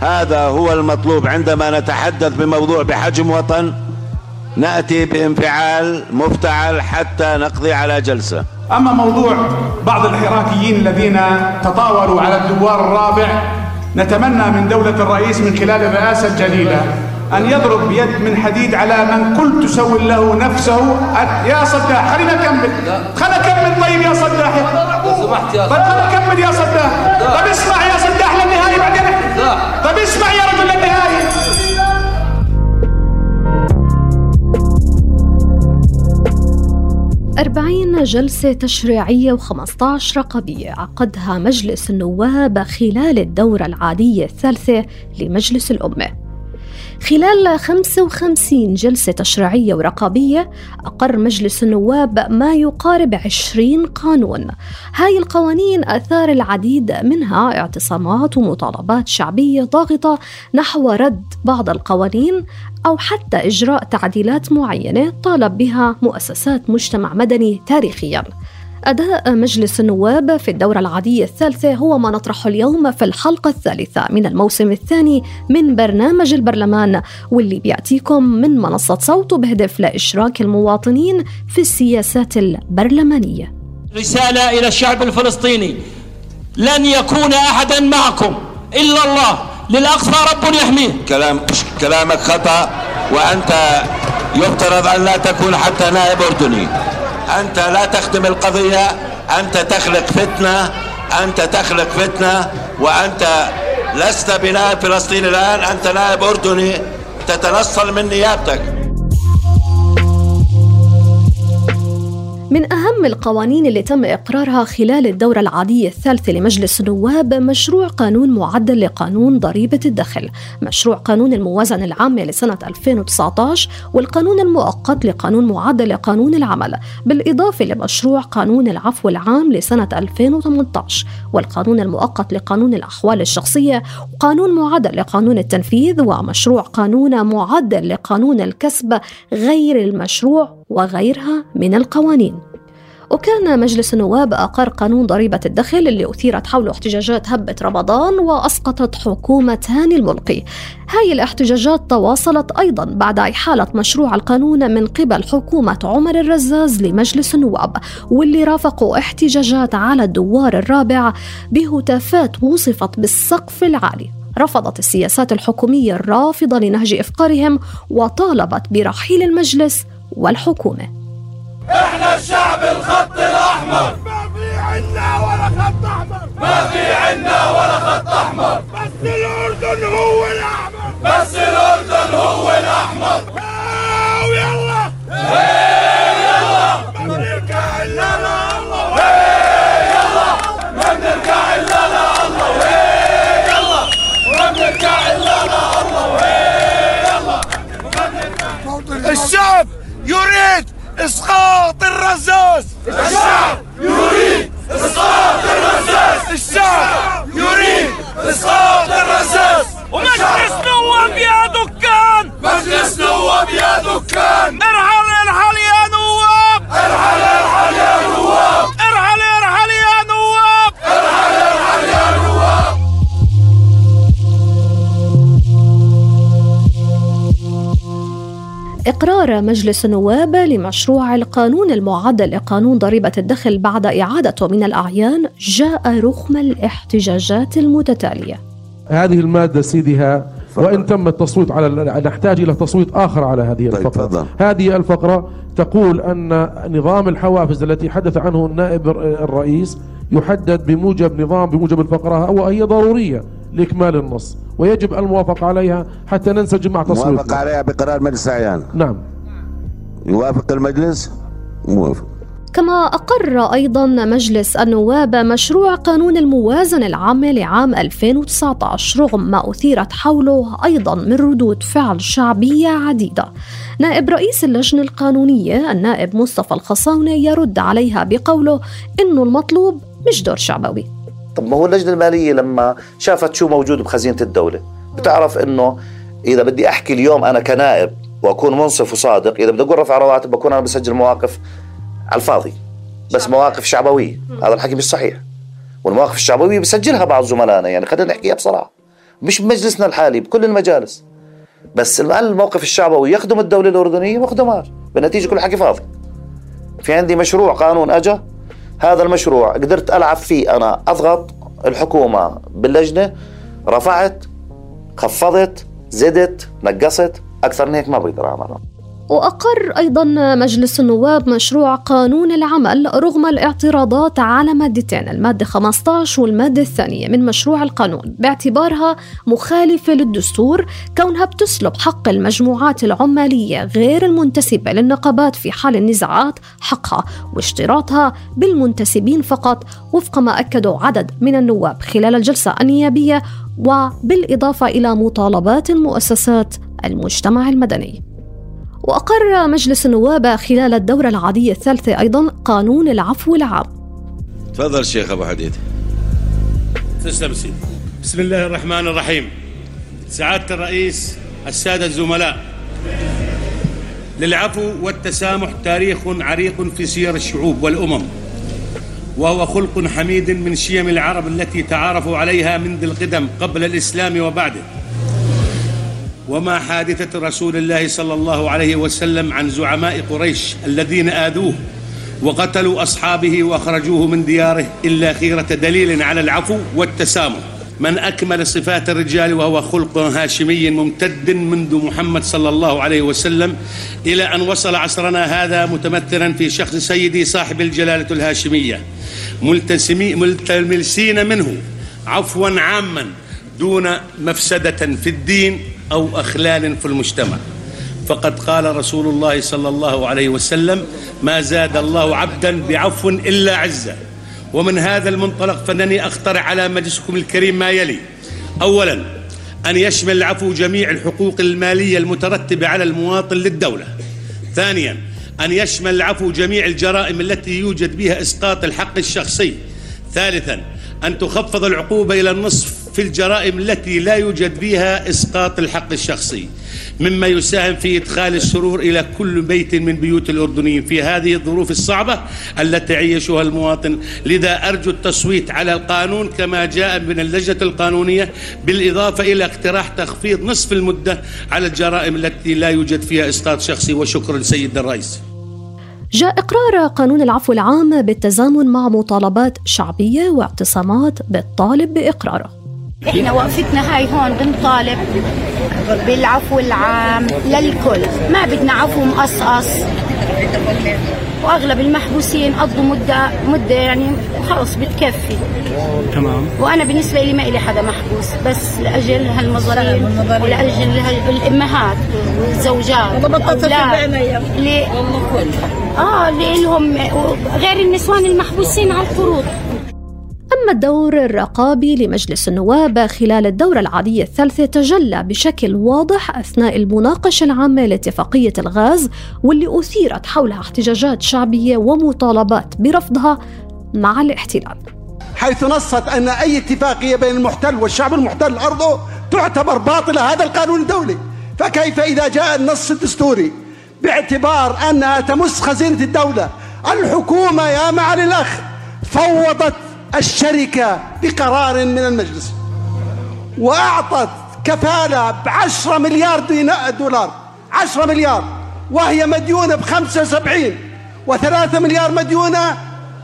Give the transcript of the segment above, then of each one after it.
هذا هو المطلوب عندما نتحدث بموضوع بحجم وطن ناتي بانفعال مفتعل حتى نقضي على جلسه اما موضوع بعض الحراكيين الذين تطاولوا على الدوار الرابع نتمنى من دوله الرئيس من خلال الرئاسه الجديده ان يضرب بيد من حديد على من كل تسول له نفسه يا صداح خلينا نكمل خلينا نكمل طيب يا صداح طيب خلينا نكمل يا صداح طيب اسمع يا صداح بعدين طيب اسمع يا رجل للنهايه أربعين جلسة تشريعية و15 رقابية عقدها مجلس النواب خلال الدورة العادية الثالثة لمجلس الأمة. خلال 55 جلسة تشريعية ورقابية أقر مجلس النواب ما يقارب 20 قانون. هاي القوانين أثار العديد منها اعتصامات ومطالبات شعبية ضاغطة نحو رد بعض القوانين أو حتى إجراء تعديلات معينة طالب بها مؤسسات مجتمع مدني تاريخياً. أداء مجلس النواب في الدورة العادية الثالثة هو ما نطرحه اليوم في الحلقة الثالثة من الموسم الثاني من برنامج البرلمان واللي بيأتيكم من منصة صوت بهدف لإشراك المواطنين في السياسات البرلمانية. رسالة إلى الشعب الفلسطيني لن يكون أحدا معكم إلا الله للأقصى رب يحميه. كلام كلامك خطأ وأنت يفترض أن لا تكون حتى نائب أردني. أنت لا تخدم القضية أنت تخلق فتنة أنت تخلق فتنة وأنت لست بنائب فلسطين الآن أنت نائب أردني تتنصل من نيابتك من أهم القوانين اللي تم إقرارها خلال الدورة العادية الثالثة لمجلس النواب مشروع قانون معدل لقانون ضريبة الدخل مشروع قانون الموازنة العامة لسنة 2019 والقانون المؤقت لقانون معدل لقانون العمل بالإضافة لمشروع قانون العفو العام لسنة 2018 والقانون المؤقت لقانون الأحوال الشخصية وقانون معدل لقانون التنفيذ ومشروع قانون معدل لقانون الكسب غير المشروع وغيرها من القوانين. وكان مجلس النواب أقر قانون ضريبة الدخل اللي أثيرت حوله احتجاجات هبة رمضان وأسقطت حكومة هاني الملقي. هاي الاحتجاجات تواصلت أيضا بعد إحالة مشروع القانون من قبل حكومة عمر الرزاز لمجلس النواب واللي رافقوا احتجاجات على الدوار الرابع بهتافات وصفت بالسقف العالي. رفضت السياسات الحكومية الرافضة لنهج إفقارهم وطالبت برحيل المجلس والحكومة. إحنا الشعب الخط الأحمر. ما في عنا ولا خط أحمر. ما في عنا ولا خط أحمر. بس الأردن هو الأحمر. بس الأردن هو الأحمر. ويلا. يريد إسقاط الرزاز. مجلس النواب لمشروع القانون المعدل لقانون ضريبة الدخل بعد إعادته من الأعيان جاء رغم الاحتجاجات المتتالية. هذه المادة سيدها وإن تم التصويت على نحتاج إلى تصويت آخر على هذه طيب الفقرة. تفضل. هذه الفقرة تقول أن نظام الحوافز التي حدث عنه النائب الرئيس يحدد بموجب نظام بموجب الفقرة وهي ضرورية لإكمال النص ويجب الموافقة عليها حتى ننسجم مع تصويتنا. عليها بقرار مجلس الأعيان. نعم. يوافق المجلس؟ موافق. كما أقر أيضا مجلس النواب مشروع قانون الموازنة العامة لعام 2019 رغم ما أثيرت حوله أيضا من ردود فعل شعبية عديدة. نائب رئيس اللجنة القانونية النائب مصطفى الخصاونة يرد عليها بقوله إنه المطلوب مش دور شعبوي. طب ما هو اللجنة المالية لما شافت شو موجود بخزينة الدولة بتعرف إنه إذا بدي أحكي اليوم أنا كنائب وأكون منصف وصادق. إذا بدي أقول رفع رواتب بكون أنا بسجل مواقف على الفاضي بس مواقف شعبوية. هذا الحكي مش صحيح. والمواقف الشعبوية بسجلها بعض زملائنا. يعني خلينا نحكيها بصراحة. مش بمجلسنا الحالي بكل المجالس. بس الموقف الشعبوي يخدم الدولة الأردنية ما يخدمهاش بالنتيجه كل حكي فاضي. في عندي مشروع قانون اجى هذا المشروع قدرت ألعب فيه أنا. أضغط الحكومة باللجنة. رفعت خفضت زدت نقصت. أكثر من هيك ما بقدر اعملها وأقر أيضا مجلس النواب مشروع قانون العمل رغم الاعتراضات على مادتين المادة 15 والمادة الثانية من مشروع القانون باعتبارها مخالفة للدستور كونها بتسلب حق المجموعات العمالية غير المنتسبة للنقابات في حال النزاعات حقها واشتراطها بالمنتسبين فقط وفق ما أكدوا عدد من النواب خلال الجلسة النيابية وبالإضافة إلى مطالبات المؤسسات المجتمع المدني. وأقر مجلس النواب خلال الدورة العادية الثالثة أيضا قانون العفو العام. تفضل الشيخ أبو حديد. تسلم سيدي. بسم الله الرحمن الرحيم. سعادة الرئيس السادة الزملاء. للعفو والتسامح تاريخ عريق في سير الشعوب والأمم. وهو خلق حميد من شيم العرب التي تعارفوا عليها منذ القدم قبل الإسلام وبعده. وما حادثة رسول الله صلى الله عليه وسلم عن زعماء قريش الذين آذوه وقتلوا أصحابه وأخرجوه من دياره إلا خيرة دليل على العفو والتسامح. من أكمل صفات الرجال وهو خلق هاشمي ممتد منذ محمد صلى الله عليه وسلم إلى أن وصل عصرنا هذا متمثلا في شخص سيدي صاحب الجلالة الهاشمية. ملتمسين منه. عفوا عاما. دون مفسدة في الدين أو أخلال في المجتمع. فقد قال رسول الله صلى الله عليه وسلم ما زاد الله عبدا بعفو إلا عزة. ومن هذا المنطلق فإنني اقترح على مجلسكم الكريم ما يلي. اولا أن يشمل العفو جميع الحقوق المالية المترتبة على المواطن للدولة. ثانيا أن يشمل العفو جميع الجرائم التي يوجد بها إسقاط الحق الشخصي. ثالثا أن تخفض العقوبة إلى النصف في الجرائم التي لا يوجد فيها إسقاط الحق الشخصي مما يساهم في إدخال السرور إلى كل بيت من بيوت الأردنيين في هذه الظروف الصعبة التي يعيشها المواطن. لذا أرجو التصويت على القانون كما جاء من اللجنة القانونية بالإضافة إلى اقتراح تخفيض نصف المدة على الجرائم التي لا يوجد فيها إسقاط شخصي وشكرا سيد الرئيس. جاء إقرار قانون العفو العام بالتزامن مع مطالبات شعبية واعتصامات بالطالب بإقراره. إحنا وقفتنا هاي هون بنطالب بالعفو العام للكل. ما بدنا عفو مقصقص. وأغلب المحبوسين قضوا مدة مدة يعني خلص بتكفي. تمام. وأنا بالنسبة لي ما لي حدا محبوس بس لأجل هالمظالم ولأجل الأمهات والزوجات والاولاد اللي آه اللي لهم غير النسوان المحبوسين على القروض الدور الرقابي لمجلس النواب خلال الدورة العادية الثالثة تجلى بشكل واضح أثناء المناقشة العامة لاتفاقية الغاز واللي أثيرت حولها احتجاجات شعبية ومطالبات برفضها مع الاحتلال. حيث نصت أن أي اتفاقية بين المحتل والشعب المحتل أرضه تعتبر باطلة هذا القانون الدولي. فكيف إذا جاء النص الدستوري باعتبار أنها تمس خزينة الدولة؟ الحكومة يا معالي الأخ فوضت الشركة بقرار من المجلس وأعطت كفالة بعشرة مليار دولار. عشرة مليار. وهي مديونة بخمسة وسبعين. وثلاثة مليار مديونة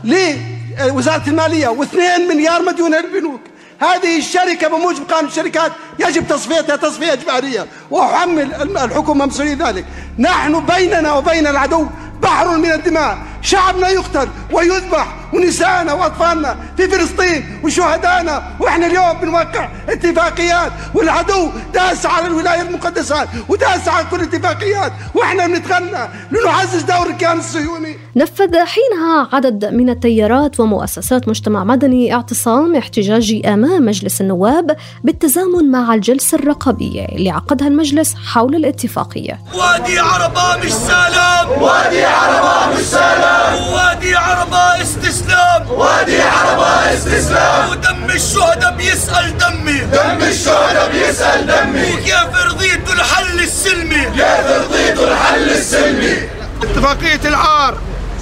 لوزارة المالية. واثنين مليار مديونة للبنوك. هذه الشركة بموجب قانون الشركات يجب تصفيتها تصفية إجبارية. وأحمل الحكومة مسؤولية ذلك. نحن بيننا وبين العدو بحر من الدماء. شعبنا يقتل ويذبح ونسائنا وأطفالنا في فلسطين وشهدائنا وإحنا اليوم بنوقع اتفاقيات والعدو داس على الولايات المقدسات وداس على كل الاتفاقيات. وإحنا بنتغنى لنعزز دور الكيان الصهيوني. نفذ حينها عدد من التيارات ومؤسسات مجتمع مدني اعتصام احتجاجي أمام مجلس النواب بالتزامن مع الجلسة الرقابية اللي عقدها المجلس حول الاتفاقية. وادي عربة مش سلام وادي عربة مش سلام وادي عربة استسلام. وادي عربة استسلام. ودم الشهداء بيسأل دمي. دم الشهداء بيسأل دمي. وكيف رضيتوا الحل السلمي. كيف رضيتوا الحل السلمي. اتفاقية العار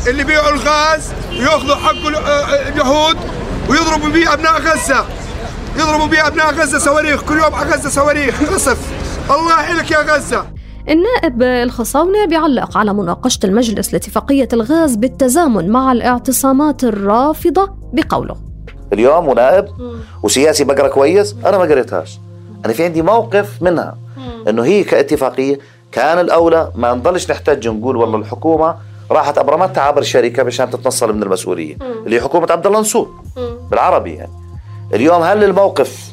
اللي بيعوا الغاز وياخذوا حق اليهود ويضربوا به أبناء غزة. يضربوا به أبناء غزة صواريخ كل يوم على غزة صواريخ قصف الله يحيلك يا غزة. النائب الخصاونة بيعلق على مناقشة المجلس لاتفاقية الغاز بالتزامن مع الاعتصامات الرافضة بقوله. اليوم ونائب وسياسي بقرا كويس أنا ما قريتهاش. أنا في عندي موقف منها إنه هي كاتفاقية كان الأولى ما نضلش نحتاج نقول والله الحكومة راحت أبرمتها عبر شركة مشان تتنصل من المسؤولية اللي هي حكومة عبد الله نصور بالعربي يعني. اليوم هل الموقف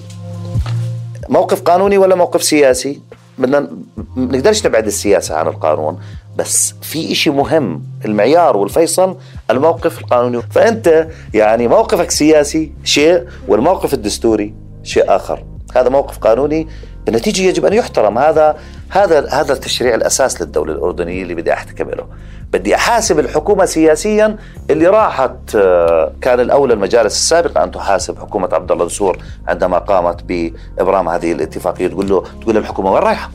موقف قانوني ولا موقف سياسي؟ بدنا نقدرش نبعد السياسة عن القانون بس في إشي مهم المعيار والفيصل الموقف القانوني. فأنت يعني موقفك سياسي شيء والموقف الدستوري شيء آخر. هذا موقف قانوني النتيجة يجب أن يحترم. هذا هذا هذا التشريع الأساس للدولة الأردنية اللي بدي أحتكم له. بدي أحاسب الحكومة سياسيا اللي راحت آه، كان الأولى المجالس السابقة أن تحاسب حكومة عبد الله نصور عندما قامت بإبرام هذه الاتفاقية. تقول له تقول للحكومة وين رايحة؟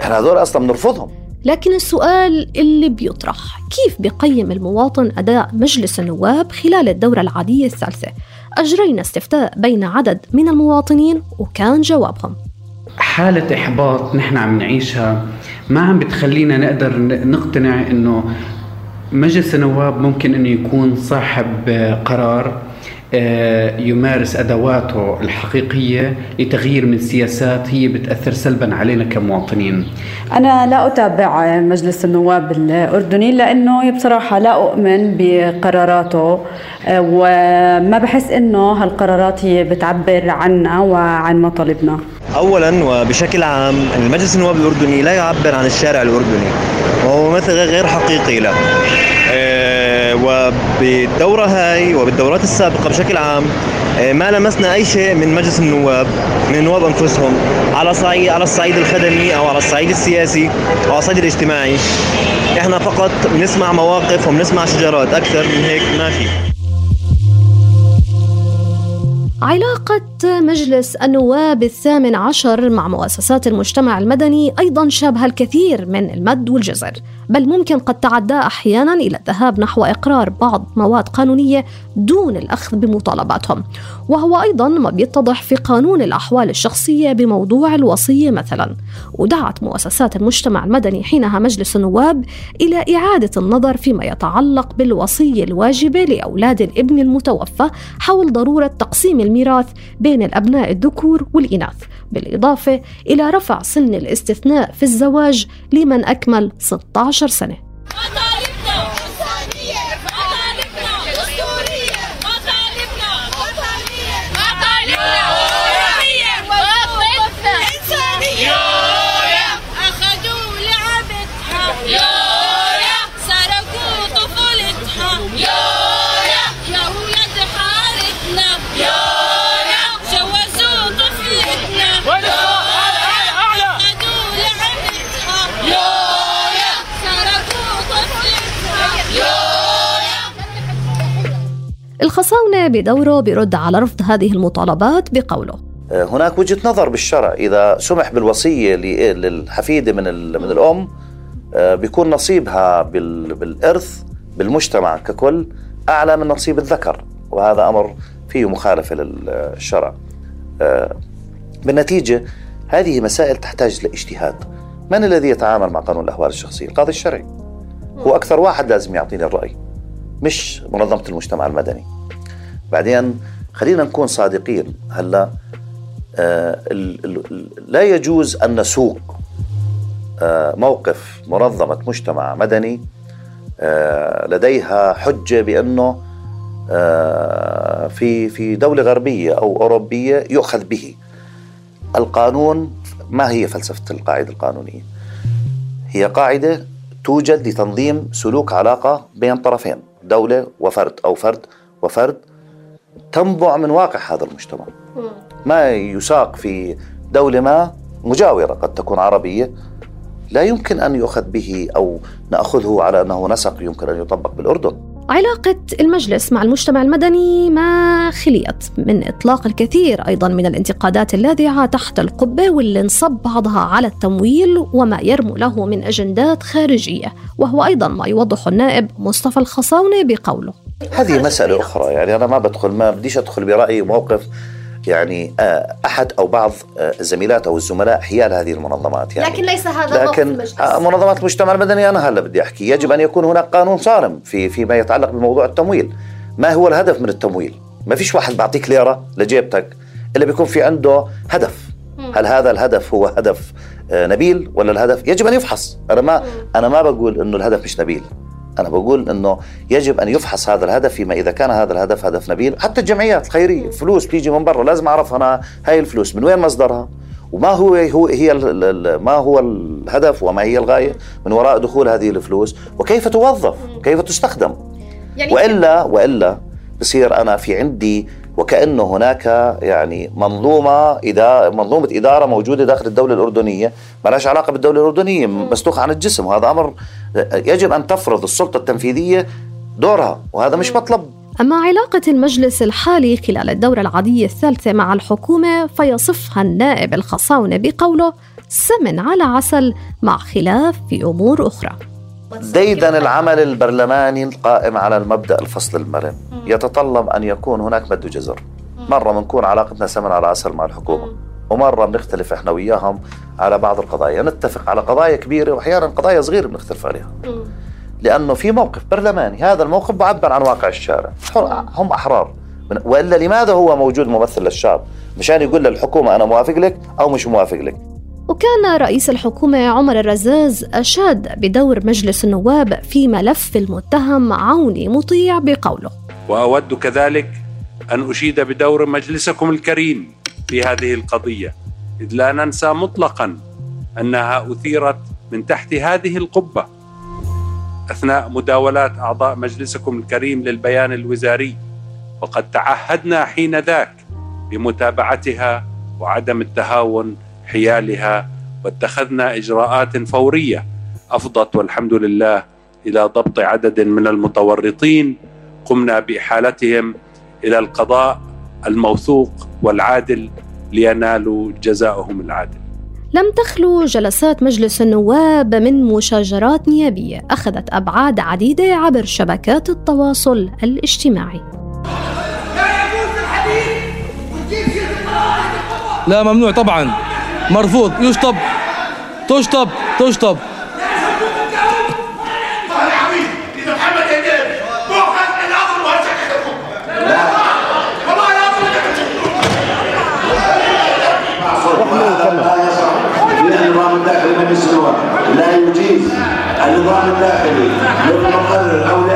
إحنا هذول أصلا بنرفضهم. لكن السؤال اللي بيطرح كيف بيقيم المواطن أداء مجلس النواب خلال الدورة العادية الثالثة؟ أجرينا استفتاء بين عدد من المواطنين وكان جوابهم. حالة إحباط نحن عم نعيشها ما عم بتخلينا نقدر نقتنع إنه مجلس النواب ممكن إنه يكون صاحب قرار آه، يمارس أدواته الحقيقية لتغيير من سياسات هي بتأثر سلبا علينا كمواطنين. أنا لا أتابع مجلس النواب الأردني لأنه بصراحة لا أؤمن بقراراته آه، وما بحس إنه هالقرارات هي بتعبر عنا وعن مطالبنا. اولا وبشكل عام المجلس النواب الأردني لا يعبر عن الشارع الأردني وهو مثل غير حقيقي له. وبالدورة هاي وبالدورات السابقة بشكل عام آه، ما لمسنا أي شيء من مجلس النواب من النواب أنفسهم على صعيد على الصعيد الخدمي أو على الصعيد السياسي أو على الصعيد الاجتماعي إحنا فقط بنسمع مواقف وبنسمع شجرات أكثر من هيك ما في علاقة مجلس النواب الثامن عشر مع مؤسسات المجتمع المدني أيضا شابها الكثير من المد والجزر. بل ممكن قد تعدى أحيانا إلى الذهاب نحو إقرار بعض مواد قانونية دون الأخذ بمطالباتهم. وهو أيضا ما بيتضح في قانون الأحوال الشخصية بموضوع الوصية مثلا. ودعت مؤسسات المجتمع المدني حينها مجلس النواب إلى إعادة النظر فيما يتعلق بالوصية الواجبة لأولاد الابن المتوفى حول ضرورة تقسيم الميراث بين الأبناء الذكور والإناث بالإضافة إلى رفع سن الاستثناء في الزواج لمن أكمل 16 سنة. الخصاونة بدوره برد على رفض هذه المطالبات بقوله. آه، هناك وجهة نظر بالشرع. إذا سمح بالوصية للحفيدة من, من الأم آه، بيكون نصيبها بالإرث بالمجتمع ككل أعلى من نصيب الذكر وهذا أمر فيه مخالفة للشرع. آه، بالنتيجة هذه مسائل تحتاج لاجتهاد. من الذي يتعامل مع قانون الأحوال الشخصية؟ القاضي الشرعي. هو أكثر واحد لازم يعطيني الرأي. مش منظمة المجتمع المدني. بعدين خلينا نكون صادقين. هلا آه لا يجوز أن نسوق آه موقف منظمة مجتمع مدني آه لديها حجة بأنه آه في في دولة غربية أو أوروبية يؤخذ به. القانون ما هي فلسفة القاعدة القانونية؟ هي قاعدة توجد لتنظيم سلوك علاقة بين طرفين. دولة وفرد أو فرد وفرد تنبع من واقع هذا المجتمع. ما يساق في دولة ما مجاورة قد تكون عربية. لا يمكن أن يؤخذ به أو نأخذه على أنه نسق يمكن أن يطبق بالأردن. علاقة المجلس مع المجتمع المدني ما خليت من إطلاق الكثير أيضا من الانتقادات اللاذعة تحت القبة واللي انصب بعضها على التمويل وما يرمو له من أجندات خارجية وهو أيضا ما يوضح النائب مصطفى الخصاونة بقوله. هذه مسألة أخرى يعني أنا ما بدخل ما بديش أدخل برأيي موقف يعني آه، أحد أو بعض آه، الزميلات أو الزملاء حيال هذه المنظمات يعني. لكن ليس هذا لكن آه، منظمات المجتمع المدني أنا هلا بدي أحكي يجب أن يكون هناك قانون صارم في فيما يتعلق بموضوع التمويل. ما هو الهدف من التمويل؟ ما فيش واحد بعطيك ليرة لجيبتك إلا بيكون في عنده هدف. هل هذا الهدف هو هدف نبيل ولا الهدف؟ يجب أن يفحص. أنا ما أنا ما بقول إنه الهدف مش نبيل. أنا بقول أنه يجب أن يفحص هذا الهدف فيما إذا كان هذا الهدف هدف نبيل. حتى الجمعيات الخيرية فلوس بتيجي من برا لازم أعرف أنا هاي الفلوس من وين مصدرها؟ وما هو هو هي ما هو الهدف وما هي الغاية من وراء دخول هذه الفلوس؟ وكيف توظف؟ كيف تستخدم؟ يعني وإلا وإلا بصير أنا في عندي وكأنه هناك يعني منظومة إدارة منظومة إدارة موجودة داخل الدولة الأردنية ما لهاش علاقة بالدولة الأردنية مسلوخه عن الجسم وهذا أمر يجب أن تفرض السلطة التنفيذية دورها وهذا مش مطلب. أما علاقة المجلس الحالي خلال الدورة العادية الثالثة مع الحكومة فيصفها النائب الخصاونة بقوله سمن على عسل مع خلاف في أمور أخرى. ديدن العمل البرلماني القائم على المبدأ الفصل المرن. يتطلب أن يكون هناك مد جزر. مرة بنكون علاقتنا سمن على عسل مع الحكومة. ومرة بنختلف إحنا وياهم على بعض القضايا. نتفق على قضايا كبيرة وأحيانا قضايا صغيرة بنختلف عليها. لأنه في موقف برلماني. هذا الموقف بعبر عن واقع الشارع. هم أحرار. وإلا لماذا هو موجود ممثل للشعب؟ مشان يقول للحكومة أنا موافق لك أو مش موافق لك. وكان رئيس الحكومة عمر الرزاز أشاد بدور مجلس النواب في ملف المتهم عوني مطيع بقوله. وأود كذلك أن أشيد بدور مجلسكم الكريم في هذه القضية إذ لا ننسى مطلقا أنها أثيرت من تحت هذه القبة. أثناء مداولات أعضاء مجلسكم الكريم للبيان الوزاري وقد تعهدنا حين ذاك بمتابعتها وعدم التهاون حيالها واتخذنا إجراءات فورية أفضت والحمد لله إلى ضبط عدد من المتورطين قمنا بإحالتهم إلى القضاء الموثوق والعادل لينالوا جزاءهم العادل. لم تخلو جلسات مجلس النواب من مشاجرات نيابية أخذت أبعاد عديدة عبر شبكات التواصل الاجتماعي. لا ممنوع طبعا مرفوض. يشطب تشطب تشطب لا يجيز النظام الداخلي. للمقرر أو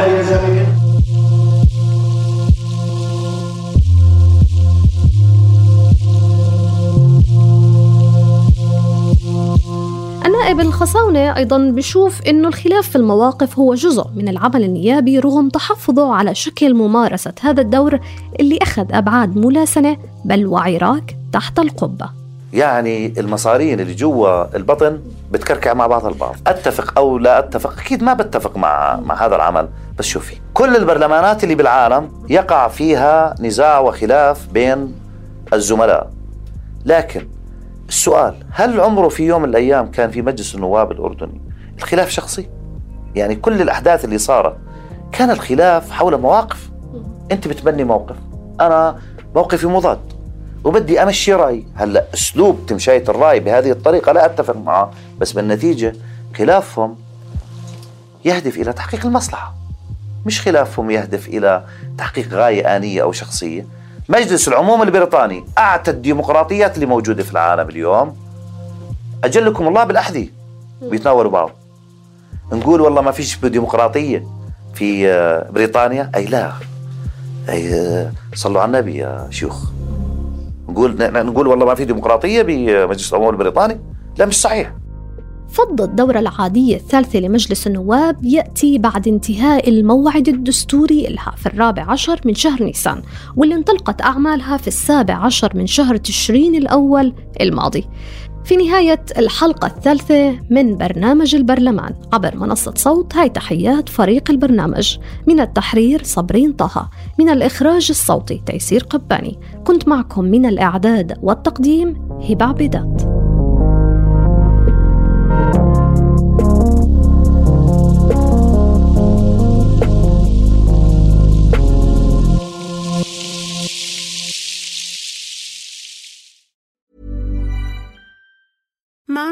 الخصاونة أيضا بشوف أنه الخلاف في المواقف هو جزء من العمل النيابي رغم تحفظه على شكل ممارسة هذا الدور اللي أخذ أبعاد ملاسنة بل وعراك تحت القبة. يعني المصارين اللي جوا البطن بتكركع مع بعض البعض. أتفق أو لا أتفق؟ أكيد ما بتفق مع مع هذا العمل. بس شوفي كل البرلمانات اللي بالعالم يقع فيها نزاع وخلاف بين الزملاء. لكن السؤال هل عمره في يوم من الأيام كان في مجلس النواب الأردني؟ الخلاف شخصي. يعني كل الأحداث اللي صارت كان الخلاف حول مواقف. أنت بتبني موقف أنا موقفي مضاد وبدي أمشي رأي. هلأ أسلوب تمشية الرأي بهذه الطريقة لا أتفق معه بس بالنتيجة خلافهم يهدف إلى تحقيق المصلحة مش خلافهم يهدف إلى تحقيق غاية آنية أو شخصية. مجلس العموم البريطاني أعتى الديمقراطيات اللي موجودة في العالم اليوم. أجلكم الله بالأحذية. بيتناولوا بعض. نقول والله ما فيش ديمقراطية في آه، بريطانيا. أي لا. أي آه، صلوا على النبي يا شيوخ. نقول نقول والله ما في ديمقراطية بمجلس العموم البريطاني. لا مش صحيح. فض الدورة العادية الثالثة لمجلس النواب يأتي بعد انتهاء الموعد الدستوري لها في الرابع عشر من شهر نيسان واللي انطلقت أعمالها في السابع عشر من شهر تشرين الأول الماضي. في نهاية الحلقة الثالثة من برنامج البرلمان عبر منصة صوت هاي تحيات فريق البرنامج. من التحرير صبرين طه من الإخراج الصوتي تيسير قباني. كنت معكم من الإعداد والتقديم هبة عبيدات.